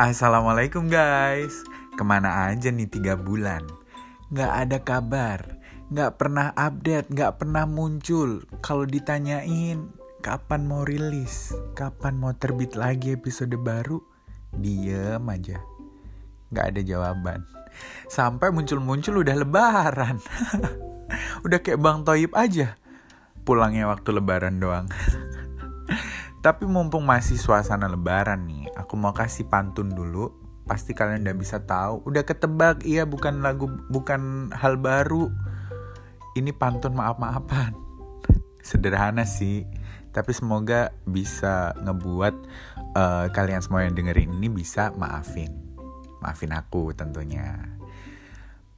Assalamualaikum guys. Ke mana aja nih tiga bulan? Gak ada kabar Gak pernah update Gak pernah muncul. Kalau ditanyain Kapan mau rilis? Kapan mau terbit lagi episode baru? Diem aja. Gak ada jawaban. Sampai muncul-muncul udah lebaran. Udah kayak Bang Toyib aja. Pulangnya waktu lebaran doang. Tapi mumpung masih suasana lebaran nih, aku mau kasih pantun dulu. Pasti kalian udah bisa tahu. Udah ketebak, iya bukan lagu, bukan hal baru. Ini pantun maaf-maafan. Sederhana sih, tapi semoga bisa ngebuat uh, kalian semua yang dengerin ini bisa maafin. Maafin aku tentunya.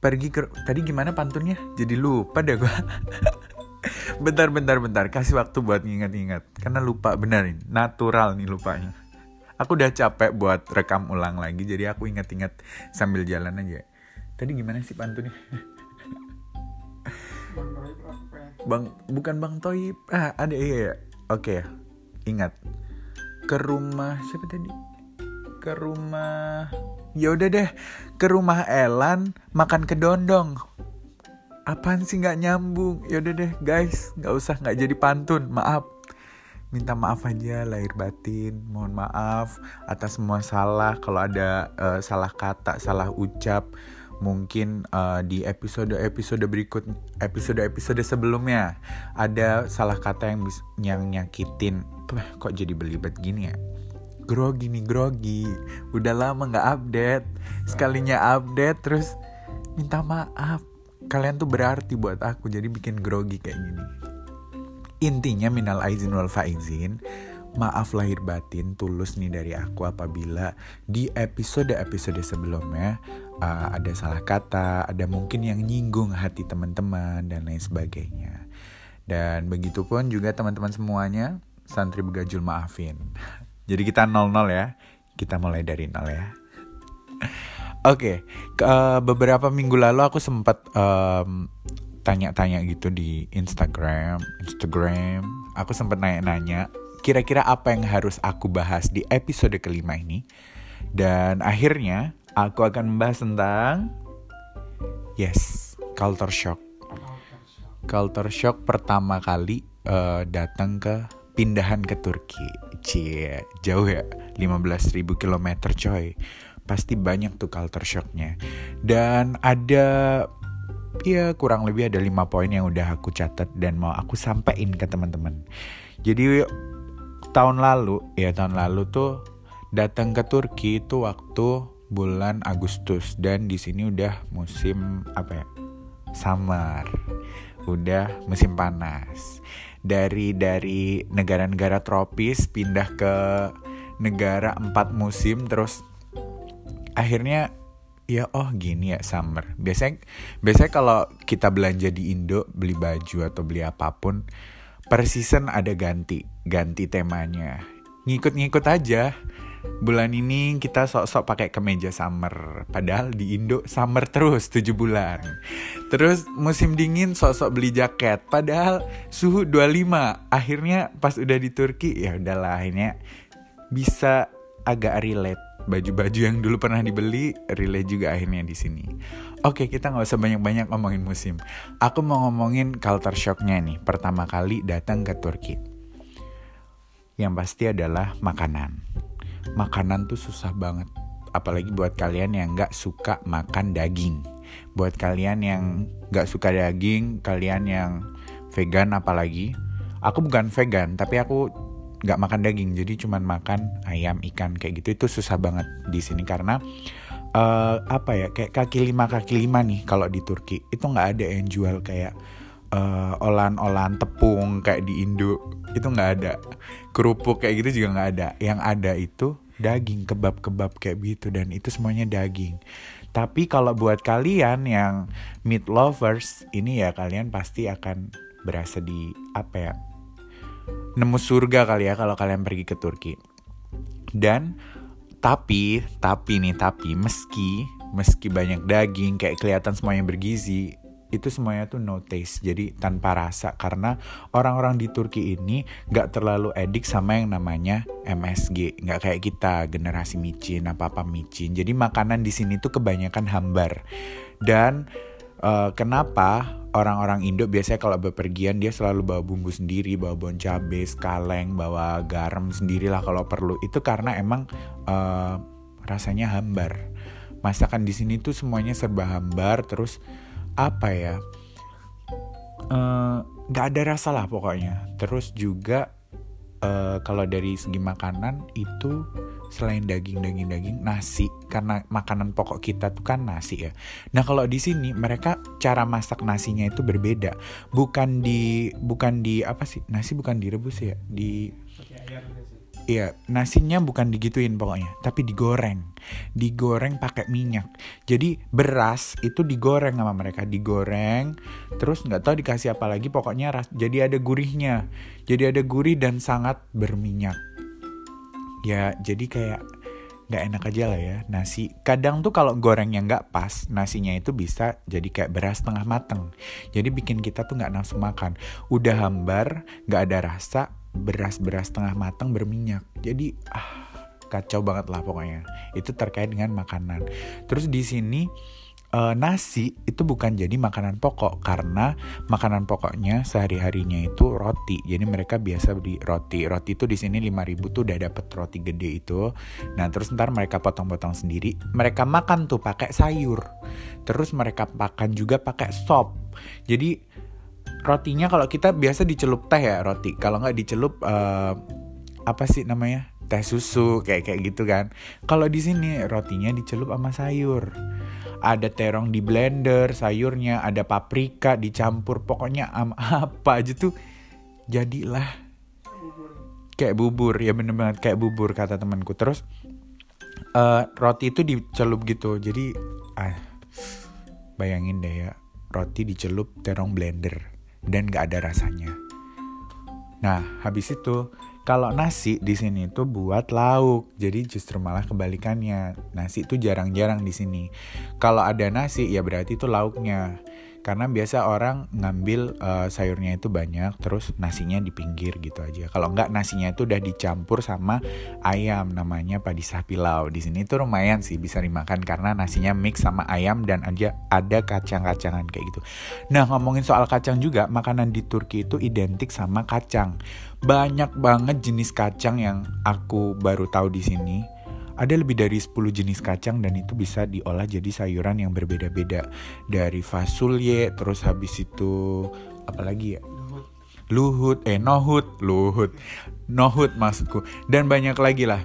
Pergi ke tadi gimana pantunnya? Jadi lupa deh gue. bentar bentar bentar kasih waktu buat nginget-nginget karena lupa benar ini natural nih lupanya aku udah capek buat rekam ulang lagi jadi aku inget-inget sambil jalan aja. Tadi gimana sih pantunnya bang bukan bang Toib. Ah ada iya, iya. oke ingat. Ke rumah siapa tadi? Ke rumah ya udah deh. Ke rumah Elan makan kedondong apaan sih nggak nyambung? Yaudah deh guys. Nggak usah nggak jadi pantun. Maaf minta maaf aja lahir batin mohon maaf atas semua salah. Kalau ada uh, salah kata salah ucap mungkin uh, di episode episode berikut episode episode sebelumnya ada salah kata yang yang nyakitin. Kok jadi belibet gini ya? Grogi nih grogi. Udah lama nggak update. Sekalinya update terus minta maaf. Kalian tuh berarti buat aku jadi bikin grogi kayak gini intinya minal aizin wal faizin maaf lahir batin tulus nih dari aku apabila di episode-episode sebelumnya uh, ada salah kata ada mungkin yang nyinggung hati teman-teman dan lain sebagainya dan begitupun juga teman-teman semuanya santri begajul maafin jadi kita nol nol ya kita mulai dari nol ya Oke, okay. uh, beberapa minggu lalu aku sempat um, tanya-tanya gitu di Instagram, Instagram. Aku sempat nanya-nanya, kira-kira apa yang harus aku bahas di episode kelima ini. Dan akhirnya aku akan membahas tentang yes, culture shock. Culture shock pertama kali uh, datang ke pindahan ke Turki. Cie, jauh ya, 15.000 km coy pasti banyak tuh culture shocknya dan ada ya kurang lebih ada lima poin yang udah aku catat dan mau aku sampaikan ke teman-teman. Jadi tahun lalu ya tahun lalu tuh datang ke Turki itu waktu bulan Agustus dan di sini udah musim apa ya summer. Udah musim panas. Dari dari negara-negara tropis pindah ke negara empat musim terus akhirnya ya oh gini ya summer. Biasanya biasanya kalau kita belanja di Indo beli baju atau beli apa pun per season ada ganti ganti temanya. Ngikut-ngikut aja. Bulan ini kita sok-sok pakai kemeja summer. Padahal di Indo summer terus 7 bulan. Terus musim dingin sok-sok beli jaket. Padahal suhu 25 akhirnya pas udah di Turki ya udahlah akhirnya bisa agak relate baju-baju yang dulu pernah dibeli relay juga akhirnya di sini. Oke, kita nggak usah banyak-banyak ngomongin musim. Aku mau ngomongin culture shocknya nih. Pertama kali datang ke Turki. Yang pasti adalah makanan. Makanan tuh susah banget. Apalagi buat kalian yang nggak suka makan daging. Buat kalian yang nggak suka daging, kalian yang vegan apalagi. Aku bukan vegan, tapi aku nggak makan daging jadi cuman makan ayam ikan kayak gitu. Itu susah banget di sini karena uh, apa ya kayak kaki lima kaki lima nih kalau di Turki. Itu nggak ada yang jual kayak uh, olahan-olahan tepung kayak di Indo. Itu nggak ada. Kerupuk kayak gitu juga nggak ada. Yang ada itu daging kebab-kebab kayak gitu dan itu semuanya daging. Tapi kalau buat kalian yang meat lovers ini ya kalian pasti akan berasa di apa ya nemu surga kali ya kalau kalian pergi ke Turki. Dan tapi, tapi nih, tapi meski meski banyak daging kayak kelihatan semuanya bergizi, itu semuanya tuh no taste. Jadi tanpa rasa. Karena orang-orang di Turki ini nggak terlalu edik sama yang namanya MSG nggak kayak kita generasi micin apa apa micin. Jadi makanan di sini tuh kebanyakan hambar. Dan uh, kenapa orang-orang Indo biasanya kalau bepergian dia selalu bawa bumbu sendiri, bawa bon cabe, kaleng, bawa garam sendirilah kalau perlu. Itu karena emang uh, rasanya hambar. Masakan di sini tuh semuanya serba hambar, terus apa ya eh, nggak uh, ada rasa lah pokoknya terus juga uh, kalau dari segi makanan itu selain daging daging daging nasi karena makanan pokok kita tuh kan nasi ya nah kalau di sini mereka cara masak nasinya itu berbeda bukan di bukan di apa sih nasi bukan direbus ya di Iya, nasinya bukan digituin pokoknya, tapi digoreng. Digoreng pakai minyak. Jadi beras itu digoreng sama mereka, digoreng. Terus nggak tahu dikasih apa lagi, pokoknya ras jadi ada gurihnya. Jadi ada gurih dan sangat berminyak. Ya, jadi kayak nggak enak aja lah ya nasi. Kadang tuh kalau gorengnya nggak pas, nasinya itu bisa jadi kayak beras tengah mateng. Jadi bikin kita tuh nggak nafsu makan. Udah hambar, nggak ada rasa, beras-beras tengah matang berminyak. Jadi ah kacau banget lah pokoknya. Itu terkait dengan makanan. Terus di sini uh, nasi itu bukan jadi makanan pokok karena makanan pokoknya sehari-harinya itu roti. Jadi mereka biasa beli roti. Roti itu di sini 5000 tuh udah dapet roti gede itu. Nah, terus ntar mereka potong-potong sendiri. Mereka makan tuh pakai sayur. Terus mereka makan juga pakai sop. Jadi rotinya kalau kita biasa dicelup teh ya roti kalau nggak dicelup uh, apa sih namanya teh susu kayak kayak gitu kan. Kalau di sini rotinya dicelup sama sayur. Ada terong di blender sayurnya ada paprika dicampur pokoknya am apa aja tuh jadilah. Kayak bubur ya bener banget kayak bubur kata temanku. Terus uh, roti itu dicelup gitu jadi ah bayangin deh ya roti dicelup terong blender dan gak ada rasanya. Nah, habis itu kalau nasi di sini tuh buat lauk, jadi justru malah kebalikannya. Nasi itu jarang-jarang di sini. Kalau ada nasi ya berarti itu lauknya karena biasa orang ngambil uh, sayurnya itu banyak terus nasinya di pinggir gitu aja. Kalau nggak nasinya itu udah dicampur sama ayam namanya padisah pilau di sini tuh lumayan sih bisa dimakan karena nasinya mix sama ayam dan aja ada kacang-kacangan kayak gitu. Nah ngomongin soal kacang juga makanan di Turki itu identik sama kacang. Banyak banget jenis kacang yang aku baru tahu di sini ada lebih dari 10 jenis kacang dan itu bisa diolah jadi sayuran yang berbeda-beda. Dari fasulye, terus habis itu apalagi ya? Luhut, eh nohut, luhut. Nohut maksudku. Dan banyak lagi lah.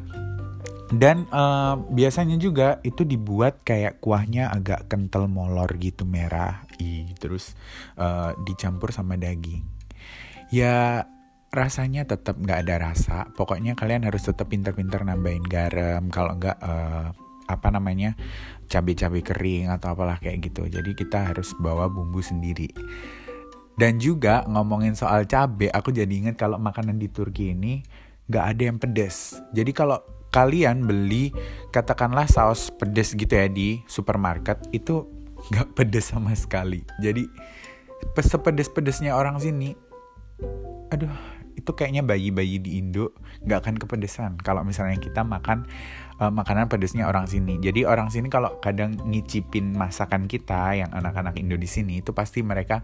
Dan uh, biasanya juga itu dibuat kayak kuahnya agak kental molor gitu merah. Ih, terus uh, dicampur sama daging. Ya rasanya tetap nggak ada rasa. Pokoknya kalian harus tetap pinter-pinter nambahin garam. Kalau nggak uh, apa namanya cabai-cabai kering atau apalah kayak gitu. Jadi kita harus bawa bumbu sendiri. Dan juga ngomongin soal cabai, aku jadi ingat kalau makanan di Turki ini nggak ada yang pedes. Jadi kalau kalian beli katakanlah saus pedes gitu ya di supermarket itu nggak pedes sama sekali. Jadi sepedes-pedesnya orang sini, aduh itu kayaknya bayi-bayi di Indo nggak akan kepedesan kalau misalnya kita makan uh, makanan pedesnya orang sini. Jadi orang sini kalau kadang ngicipin masakan kita yang anak-anak Indo di sini itu pasti mereka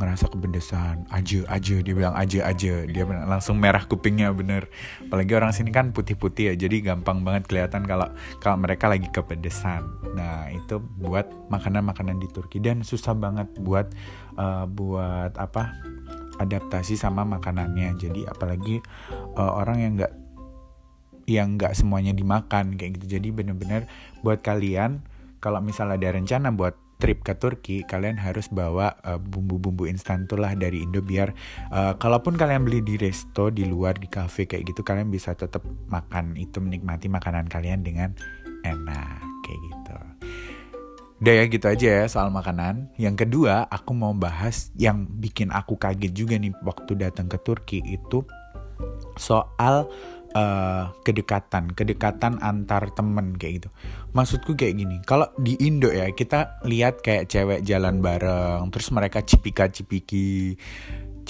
ngerasa kepedesan. Aja aja dia bilang aja aja dia langsung merah kupingnya bener. Apalagi orang sini kan putih-putih ya jadi gampang banget kelihatan kalau kalau mereka lagi kepedesan. Nah itu buat makanan-makanan di Turki dan susah banget buat uh, buat apa adaptasi sama makanannya jadi apalagi uh, orang yang nggak yang nggak semuanya dimakan kayak gitu jadi bener-bener buat kalian kalau misalnya ada rencana buat trip ke Turki kalian harus bawa uh, bumbu-bumbu instan tuh lah dari Indo biar uh, kalaupun kalian beli di resto di luar di cafe kayak gitu kalian bisa tetap makan itu menikmati makanan kalian dengan enak kayak gitu. Udah ya gitu aja ya soal makanan. Yang kedua, aku mau bahas yang bikin aku kaget juga nih waktu datang ke Turki itu soal uh, kedekatan, kedekatan antar temen kayak gitu. Maksudku kayak gini, kalau di Indo ya kita lihat kayak cewek jalan bareng, terus mereka cipika-cipiki,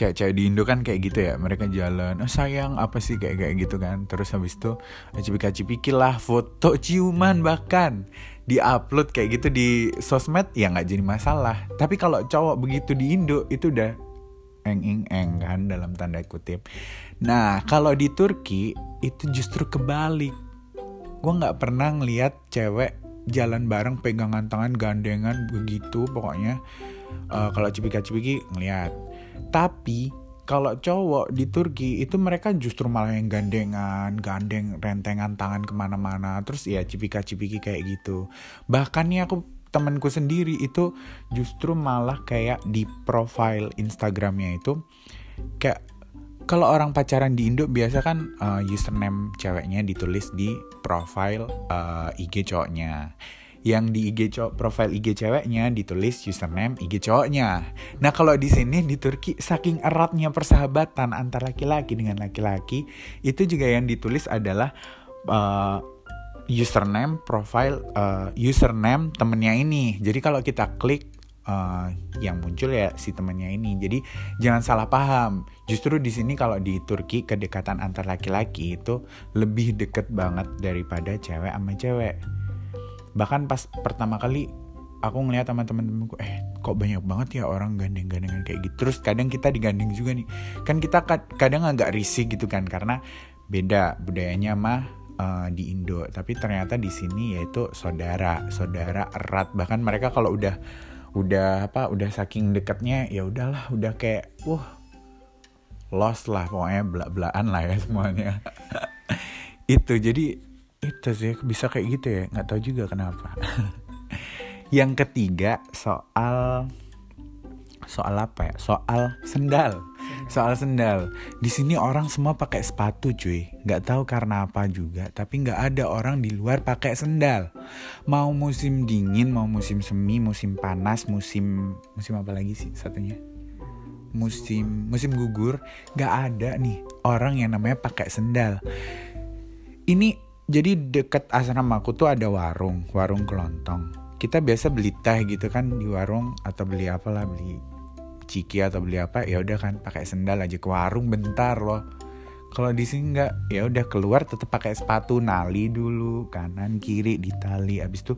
cewek-cewek di Indo kan kayak gitu ya mereka jalan oh, sayang apa sih kayak kayak gitu kan terus habis itu cipika-cipiki lah foto ciuman bahkan diupload kayak gitu di sosmed ya nggak jadi masalah. Tapi kalau cowok begitu di Indo itu udah eng eng eng kan dalam tanda kutip. Nah kalau di Turki itu justru kebalik. Gue nggak pernah ngeliat cewek jalan bareng pegangan tangan gandengan begitu pokoknya. Uh, kalau cipika-cipiki ngeliat. Tapi kalau cowok di Turki itu mereka justru malah yang gandengan, gandeng rentengan tangan ke mana-mana, terus ya cipika-cipiki kayak gitu. Bahkan nih aku temanku sendiri itu justru malah kayak di profile Instagramnya itu kayak kalau orang pacaran di Indo biasa kan uh, username ceweknya ditulis di profile uh, IG cowoknya yang di IG cowok profile IG ceweknya ditulis username IG cowoknya. Nah kalau di sini di Turki saking eratnya persahabatan antara laki-laki dengan laki-laki itu juga yang ditulis adalah uh, username profile uh, username temennya ini. Jadi kalau kita klik uh, yang muncul ya si temennya ini. Jadi jangan salah paham. Justru di sini kalau di Turki kedekatan antar laki-laki itu lebih deket banget daripada cewek sama cewek bahkan pas pertama kali aku ngeliat sama teman-temanku eh kok banyak banget ya orang gandeng-gandengan kayak gitu? Terus kadang kita digandeng juga nih. Kan kita kadang agak risih gitu kan karena beda budayanya mah uh, di Indo. Tapi ternyata di sini yaitu saudara saudara erat. Bahkan mereka kalau udah udah apa udah saking dekatnya ya udahlah udah kayak wah lost lah pokoknya belak-belakan lah ya semuanya. Itu jadi itu sih bisa kayak gitu ya. Nggak tahu juga kenapa. Yang ketiga soal soal apa ya? Soal sendal. Soal sendal. Di sini orang semua pakai sepatu cuy. Nggak tahu karena apa juga tapi nggak ada orang di luar pakai sendal. Mau musim dingin mau musim semi musim panas musim musim apa lagi sih satunya? Musim musim gugur nggak ada nih orang yang namanya pakai sendal. Ini jadi deket asramaku tuh ada warung, warung kelontong. Kita biasa beli teh gitu kan di warung atau beli apa lah, beli ciki atau beli apa ya udah kan pakai sendal aja ke warung bentar loh. Kalau di sini nggak, ya udah keluar tetap pakai sepatu nali dulu kanan kiri di tali. Abis itu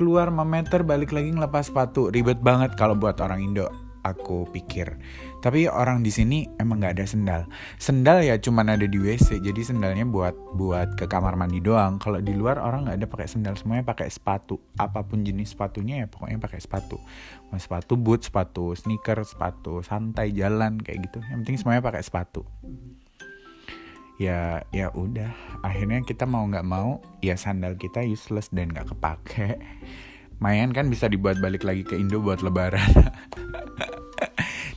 keluar 5 meter balik lagi ngelepas sepatu. Ribet banget kalau buat orang Indo aku pikir. Tapi orang di sini emang nggak ada sendal. Sendal ya cuman ada di WC, jadi sendalnya buat buat ke kamar mandi doang. Kalau di luar orang nggak ada pakai sendal, semuanya pakai sepatu. Apa pun jenis sepatunya ya pokoknya pakai sepatu. Mau sepatu boot, sepatu sneaker, sepatu santai jalan kayak gitu. Yang penting semuanya pakai sepatu. Ya ya udah, akhirnya kita mau nggak mau ya sandal kita useless dan nggak kepake. Mayan kan bisa dibuat balik lagi ke Indo buat lebaran.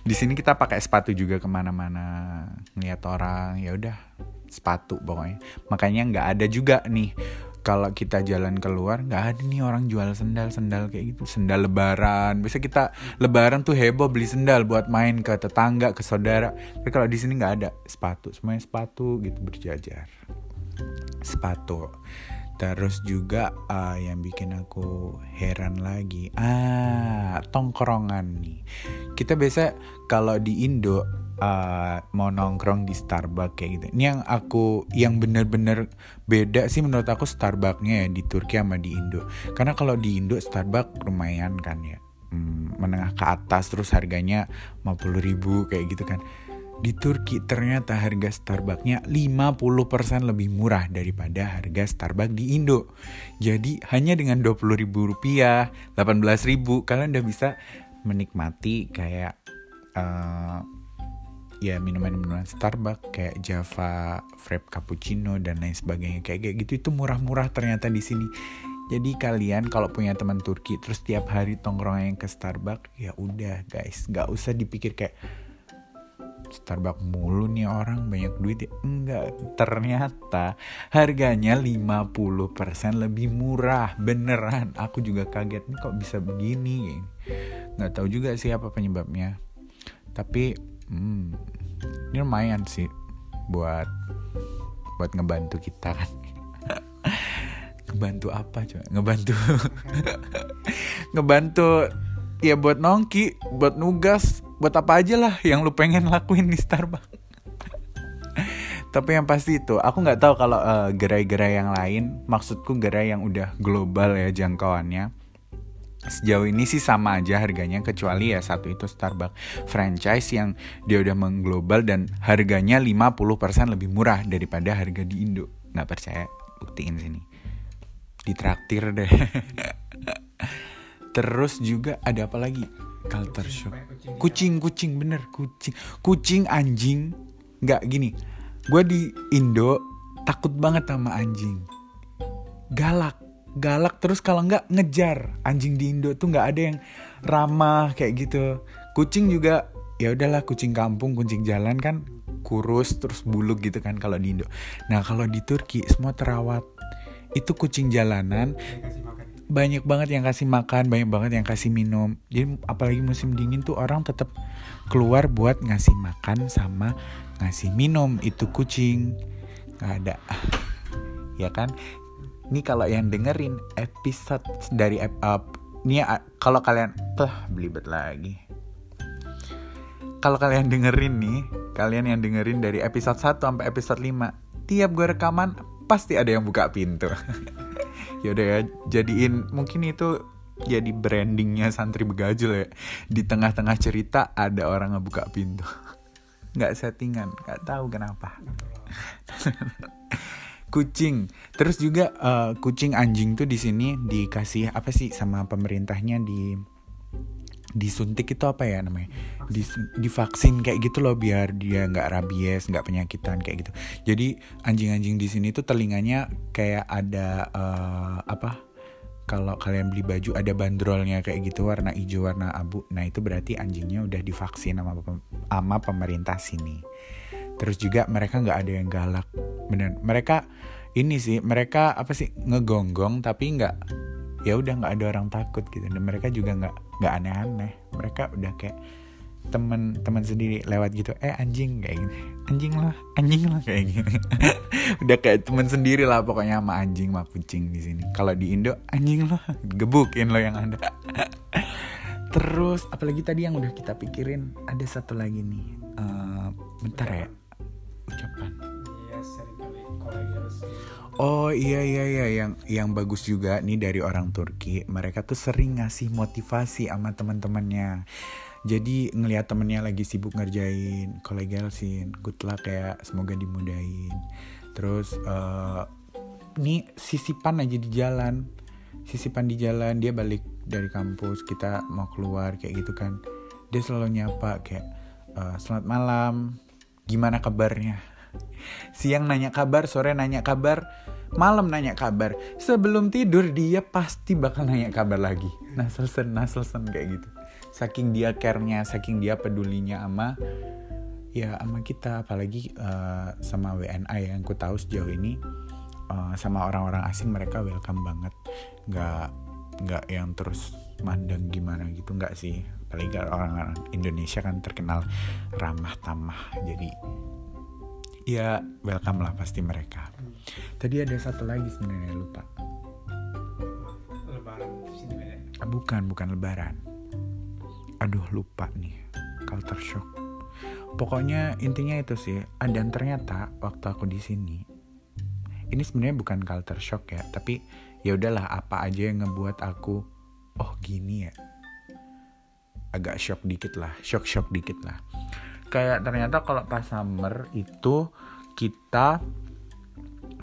di sini kita pakai sepatu juga ke mana-mana ngeliat orang ya udah sepatu pokoknya. Makanya nggak ada juga nih kalau kita jalan keluar nggak ada nih orang jual sendal sendal kayak gitu. Sendal lebaran biasa kita lebaran tuh heboh beli sendal buat main ke tetangga ke saudara. Tapi kalau di sini nggak ada sepatu semuanya sepatu gitu berjajar. Sepatu. Terus juga uh, yang bikin aku heran lagi, ah tongkrongan nih. Kita biasa kalau di Indo uh, mau nongkrong di Starbucks kayak gitu. Ini yang aku yang bener-bener beda sih menurut aku Starbucksnya ya di Turki sama di Indo. Karena kalau di Indo Starbucks lumayan kan ya, hmm, menengah ke atas terus harganya 50 ribu kayak gitu kan di Turki ternyata harga Starbucksnya 50% lebih murah daripada harga Starbucks di Indo. Jadi hanya dengan 20 ribu rupiah, 18 ribu kalian udah bisa menikmati kayak uh, ya minuman-minuman Starbucks kayak Java, Frappe Cappuccino dan lain sebagainya. Kayak kayak gitu itu murah-murah ternyata di sini. Jadi kalian kalau punya teman Turki terus tiap hari tongkrongan ke Starbucks ya udah guys, nggak usah dipikir kayak Starbucks mulu nih orang banyak duit. Ya enggak ternyata harganya 50% lebih murah. Beneran aku juga kaget. Nih kok bisa begini nggak tahu juga sih apa penyebabnya. Tapi hmm, ini lumayan sih buat buat ngebantu kita kan. Ngebantu apa coba ngebantu ngebantu ya buat nongki buat nugas buat apa aja lah yang lu pengen lakuin di Starbucks. Tapi yang pasti itu aku nggak tahu kalau uh, gerai-gerai yang lain maksudku gerai yang udah global ya jangkauannya sejauh ini sih sama aja harganya kecuali ya satu itu Starbucks franchise yang dia udah mengglobal dan harganya 50% lebih murah daripada harga di Indo. Nggak percaya buktiin sini. Ditraktir deh. Terus juga ada apa lagi? Culture shock. Kucing kucing bener kucing. Kucing anjing. Nggak gini. Gue di Indo takut banget sama anjing. Galak galak terus kalau nggak ngejar. Anjing di Indo tuh nggak ada yang ramah kayak gitu. Kucing juga ya udahlah kucing kampung kucing jalan kan kurus terus buluk gitu kan kalau di Indo. Nah kalau di Turki semua terawat itu kucing jalanan. Banyak banget yang kasih makan banyak banget yang kasih minum. Jadi apalagi musim dingin tuh orang tetap keluar buat ngasih makan sama ngasih minum. Itu kucing. Nggak ada. Ya kan ini kalau yang dengerin episode dari up ini kalau kalian lah belibet lagi. Kalau kalian dengerin nih kalian yang dengerin dari episode 1 sampai episode 5 tiap gue rekaman pasti ada yang buka pintu. Yaudah ya jadiin mungkin itu jadi brandingnya santri begajul ya. Di tengah-tengah cerita ada orang ngebuka pintu. Nggak settingan nggak tahu kenapa kucing. Terus juga uh, kucing anjing tuh di sini dikasih apa sih sama pemerintahnya di disuntik itu apa ya namanya? Di divaksin kayak gitu loh biar dia nggak rabies nggak penyakitan kayak gitu. Jadi anjing-anjing di sini tuh telinganya kayak ada uh, apa? Kalau kalian beli baju ada bandrolnya kayak gitu warna hijau warna abu. Nah itu berarti anjingnya udah divaksin sama sama pemerintah sini terus juga mereka nggak ada yang galak. Bener mereka ini sih mereka apa sih ngegonggong tapi nggak ya udah nggak ada orang takut gitu. Dan mereka juga nggak nggak aneh-aneh. Mereka udah kayak teman-teman sendiri lewat gitu eh anjing kayak gini. Anjing lah anjing lah kayak gini. Udah kayak teman sendiri lah pokoknya sama anjing sama kucing di sini. Kalau di Indo anjing lah gebukin lo yang ada. Terus apalagi tadi yang udah kita pikirin ada satu lagi nih. Uh, bentar ya ucapan. Oh iya iya iya. Yang yang bagus juga nih dari orang Turki mereka tuh sering ngasih motivasi sama teman-temannya. Jadi ngelihat temennya lagi sibuk ngerjain kolegalsin good luck ya semoga dimudahin. Terus uh, nih sisipan aja di jalan. Sisipan di jalan dia balik dari kampus kita mau keluar kayak gitu kan. Dia selalu nyapa kayak uh, selamat malam gimana kabarnya? Siang nanya kabar sore nanya kabar malam nanya kabar. Sebelum tidur dia pasti bakal nanya kabar lagi. Selesai nah selesai kayak gitu. Saking dia care-nya saking dia pedulinya sama ya sama kita. Apalagi uh, sama WNA yang ku tahu sejauh ini uh, sama orang-orang asing mereka welcome banget. Nggak nggak yang terus mandang gimana gitu nggak sih apalagi orang-orang Indonesia kan terkenal ramah tamah. Jadi ya welcome lah pasti mereka. Tadi ada satu lagi sebenarnya lupa. Lebaran ah, bukan bukan lebaran. Aduh lupa nih. Culture shock. Pokoknya intinya itu sih dan ternyata waktu aku di sini ini sebenarnya bukan culture shock ya tapi ya udahlah apa aja yang ngebuat aku oh gini ya agak shock dikit lah shock shock dikit lah. Kayak ternyata kalau pas summer itu kita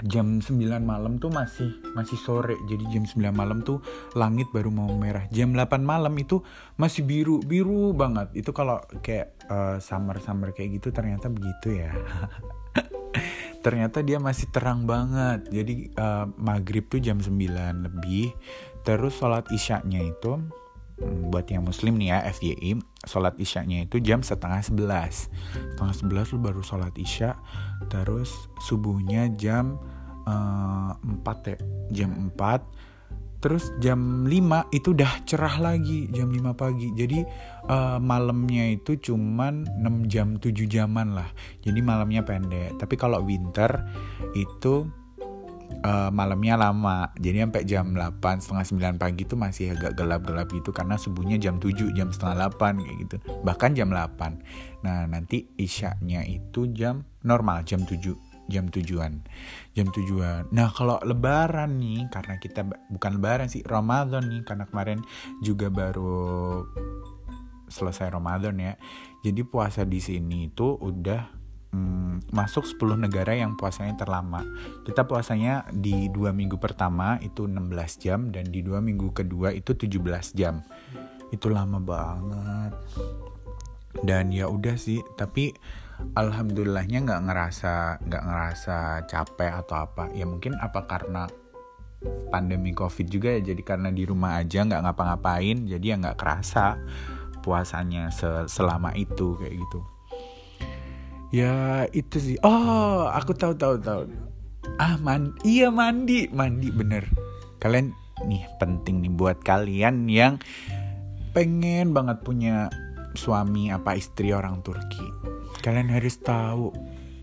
jam 9 malam tuh masih masih sore. Jadi jam 9 malam tuh langit baru mau merah. Jam 8 malam itu masih biru biru banget. Itu kalau kayak uh, summer summer kayak gitu ternyata begitu ya. Ternyata dia masih terang banget. Jadi uh, maghrib tuh jam 9 lebih. Terus sholat isyaknya itu buat yang muslim nih ya FYI sholat isyanya itu jam setengah sebelas. Setengah sebelas lu baru sholat isya terus subuhnya jam uh, ya jam empat. Terus jam 5 itu udah cerah lagi jam 5 pagi. Jadi uh, malamnya itu cuman 6 jam 7 jaman lah. Jadi malamnya pendek. Tapi kalau winter itu uh, malamnya lama. Jadi sampai jam 8 setengah 9 pagi itu masih agak gelap-gelap gitu karena subuhnya jam 7 jam setengah 8 kayak gitu. Bahkan jam 8 nah nanti isyaknya itu jam normal jam 7 jam tujuan. Jam tujuan. Nah kalau lebaran nih karena kita bukan lebaran sih Ramadan nih karena kemarin juga baru selesai Ramadan ya. Jadi puasa di sini itu udah hmm, masuk 10 negara yang puasanya terlama. Kita puasanya di dua minggu pertama itu 16 jam dan di dua minggu kedua itu 17 jam. Itu lama banget. Dan ya udah sih tapi alhamdulillahnya nggak ngerasa nggak ngerasa capek atau apa. Ya mungkin apa karena pandemi covid juga ya jadi karena di rumah aja nggak ngapa-ngapain jadi ya nggak kerasa puasanya selama itu kayak gitu ya itu sih. Oh aku tahu tahu tahu. Ah mandi iya mandi. Mandi bener. Kalian nih penting nih buat kalian yang pengen banget punya suami apa istri orang Turki. Kalian harus tahu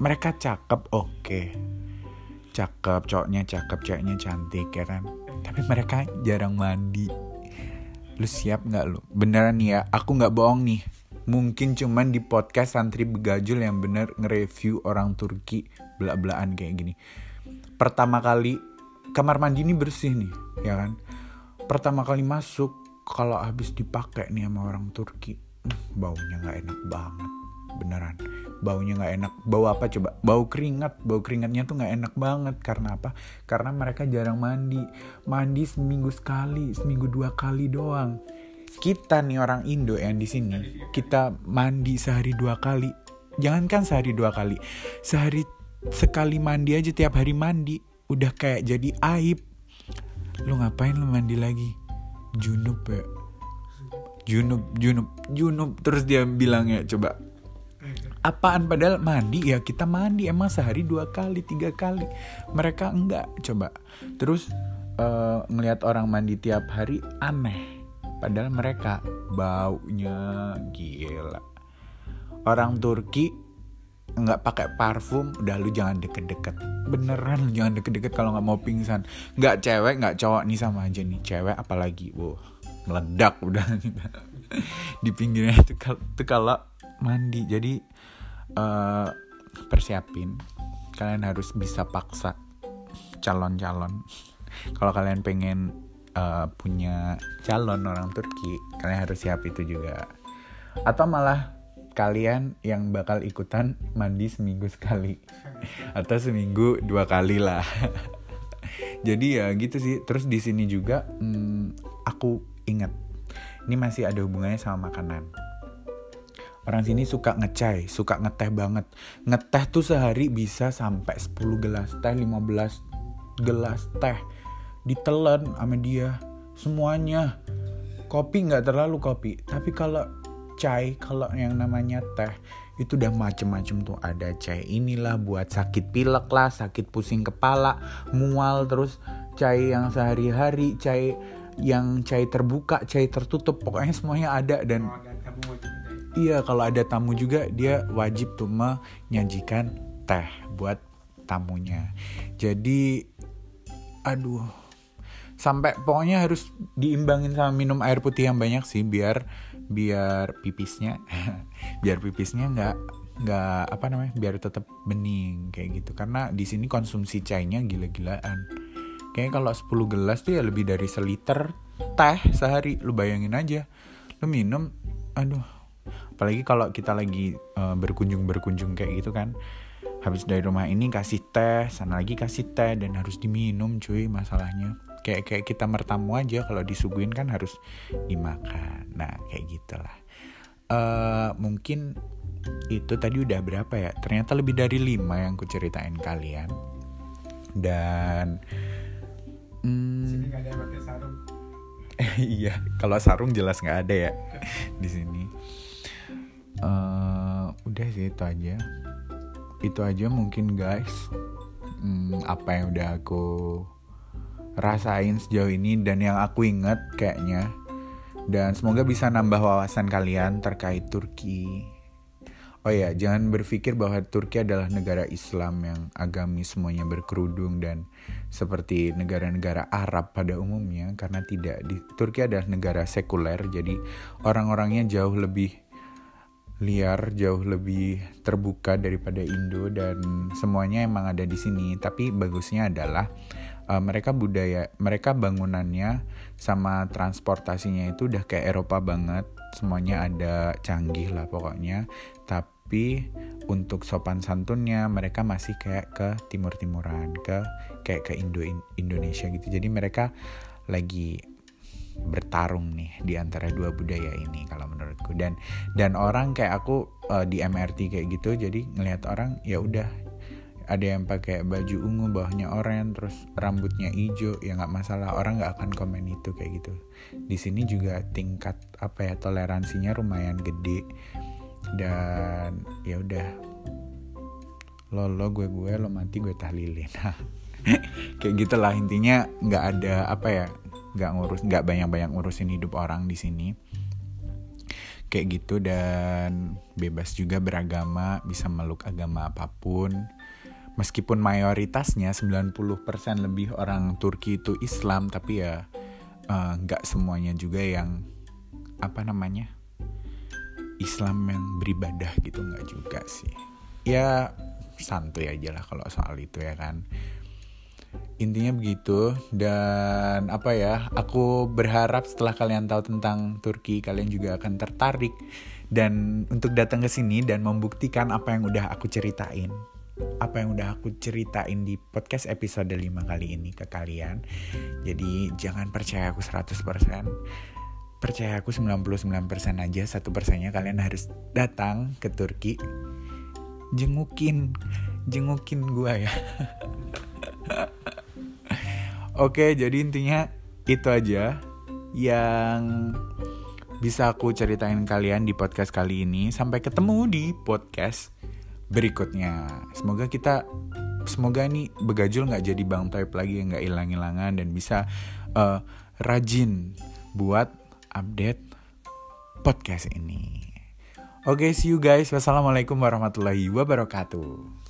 mereka cakep oke. Okay. cakep cowoknya cakep ceweknya cantik ya kan? Tapi mereka jarang mandi. Lu siap nggak lu? Beneran ya aku nggak bohong nih mungkin cuman di podcast santri begajul yang bener nge-review orang Turki belak-belakan kayak gini. Pertama kali kamar mandi ini bersih nih ya kan? Pertama kali masuk kalau habis dipakai nih sama orang Turki baunya nggak enak banget beneran. Baunya nggak enak. Bau apa coba? Bau keringat. Bau keringatnya tuh nggak enak banget. Karena apa? Karena mereka jarang mandi. Mandi seminggu sekali seminggu dua kali doang kita nih orang Indo yang di sini kita mandi sehari dua kali. Jangankan sehari dua kali sehari sekali mandi aja tiap hari mandi udah kayak jadi aib. Lu ngapain lu mandi lagi? Junub ya. Junub junub junub terus dia bilang ya coba. Apaan? Padahal mandi ya kita mandi emang sehari dua kali tiga kali. Mereka enggak coba. Terus uh, ngelihat orang mandi tiap hari aneh padahal mereka baunya gila. Orang Turki nggak pakai parfum udah lu jangan deket-deket. Beneran lu jangan deket-deket kalau nggak mau pingsan. Nggak cewek nggak cowok nih sama aja nih. Cewek apalagi wow meledak udah. Di pinggirnya itu kalau mandi. Jadi uh, persiapin. Kalian harus bisa paksa calon-calon. Kalau kalian pengen uh, punya calon orang Turki kalian harus siap itu juga. Atau malah kalian yang bakal ikutan mandi seminggu sekali. Atau seminggu dua kali lah. Jadi ya gitu sih. Terus di sini juga hmm, aku ingat ini masih ada hubungannya sama makanan. Orang sini suka ngecai, suka ngeteh banget. Ngeteh tuh sehari bisa sampai 10 gelas teh, 15 gelas teh. Ditelan sama dia. Semuanya. Kopi nggak terlalu kopi. Tapi kalau cai, kalau yang namanya teh, itu udah macem-macem tuh. Ada cai inilah buat sakit pilek lah, sakit pusing kepala, mual, terus cai yang sehari-hari, cai yang cai terbuka, cai tertutup, pokoknya semuanya ada dan Iya, kalau ada tamu juga dia wajib tuh menyajikan teh buat tamunya. Jadi aduh sampai pokoknya harus diimbangin sama minum air putih yang banyak sih biar biar pipisnya biar pipisnya nggak nggak apa namanya biar tetap bening kayak gitu. Karena di sini konsumsi chainya gila-gilaan. Kayaknya kalau 10 gelas tuh ya lebih dari seliter teh sehari. Lu bayangin aja lu minum aduh. Apalagi kalau kita lagi uh, berkunjung berkunjung kayak gitu kan. Habis dari rumah ini kasih teh sana lagi kasih teh dan harus diminum cuy masalahnya kayak kayak kita mertamu aja kalau disuguhin kan harus dimakan. Nah kayak gitulah. Uh, mungkin itu tadi udah berapa ya? Ternyata lebih dari lima yang ku ceritain kalian. Dan hmm, iya kalau sarung jelas nggak ada ya di sini. Uh, udah sih itu aja. Itu aja mungkin guys. Hmm, apa yang udah aku rasain sejauh ini dan yang aku inget kayaknya dan semoga bisa nambah wawasan kalian terkait Turki. Oh ya, jangan berpikir bahwa Turki adalah negara Islam yang agamis semuanya berkerudung dan seperti negara-negara Arab pada umumnya karena tidak di Turki adalah negara sekuler jadi orang-orangnya jauh lebih liar, jauh lebih terbuka daripada Indo dan semuanya emang ada di sini. Tapi bagusnya adalah uh, mereka budaya, mereka bangunannya sama transportasinya itu udah kayak Eropa banget. Semuanya ada canggih lah pokoknya. Tapi untuk sopan santunnya mereka masih kayak ke timur-timuran ke kayak ke Indo Indonesia gitu. Jadi mereka lagi bertarung nih di antara dua budaya ini kalau menurutku. Dan dan orang kayak aku uh, di MRT kayak gitu jadi ngelihat orang ya udah ada yang pakai baju ungu bawahnya oranye terus rambutnya hijau. Ya nggak masalah. Orang nggak akan komen itu kayak gitu. Di sini juga tingkat apa ya toleransinya lumayan gede. Dan ya udah. Lo lo gue gue lo mati gue tahlilin. Kayak gitulah. Intinya nggak ada apa ya nggak ngurus nggak banyak banyak ngurusin hidup orang di sini. Kayak gitu. Dan bebas juga beragama bisa meluk agama apa pun meskipun mayoritasnya 90% lebih orang Turki itu Islam tapi ya eh, nggak uh, semuanya juga yang apa namanya Islam yang beribadah gitu nggak juga sih. Ya santuy aja lah kalau soal itu ya kan. Intinya begitu dan apa ya aku berharap setelah kalian tahu tentang Turki kalian juga akan tertarik dan untuk datang ke sini dan membuktikan apa yang udah aku ceritain apa yang udah aku ceritain di podcast episode 5 kali ini ke kalian. Jadi jangan percaya aku 100% percaya aku 99% aja. Satu persennya kalian harus datang ke Turki. Jengukin. Jengukin gua ya. Oke jadi intinya itu aja yang bisa aku ceritain kalian di podcast kali ini. Sampai ketemu di podcast berikutnya semoga kita semoga ini begajul nggak jadi bang type lagi nggak hilang-hilangan dan bisa uh, rajin buat update podcast ini. Oke, okay, see you guys. Wassalamualaikum warahmatullahi wabarakatuh.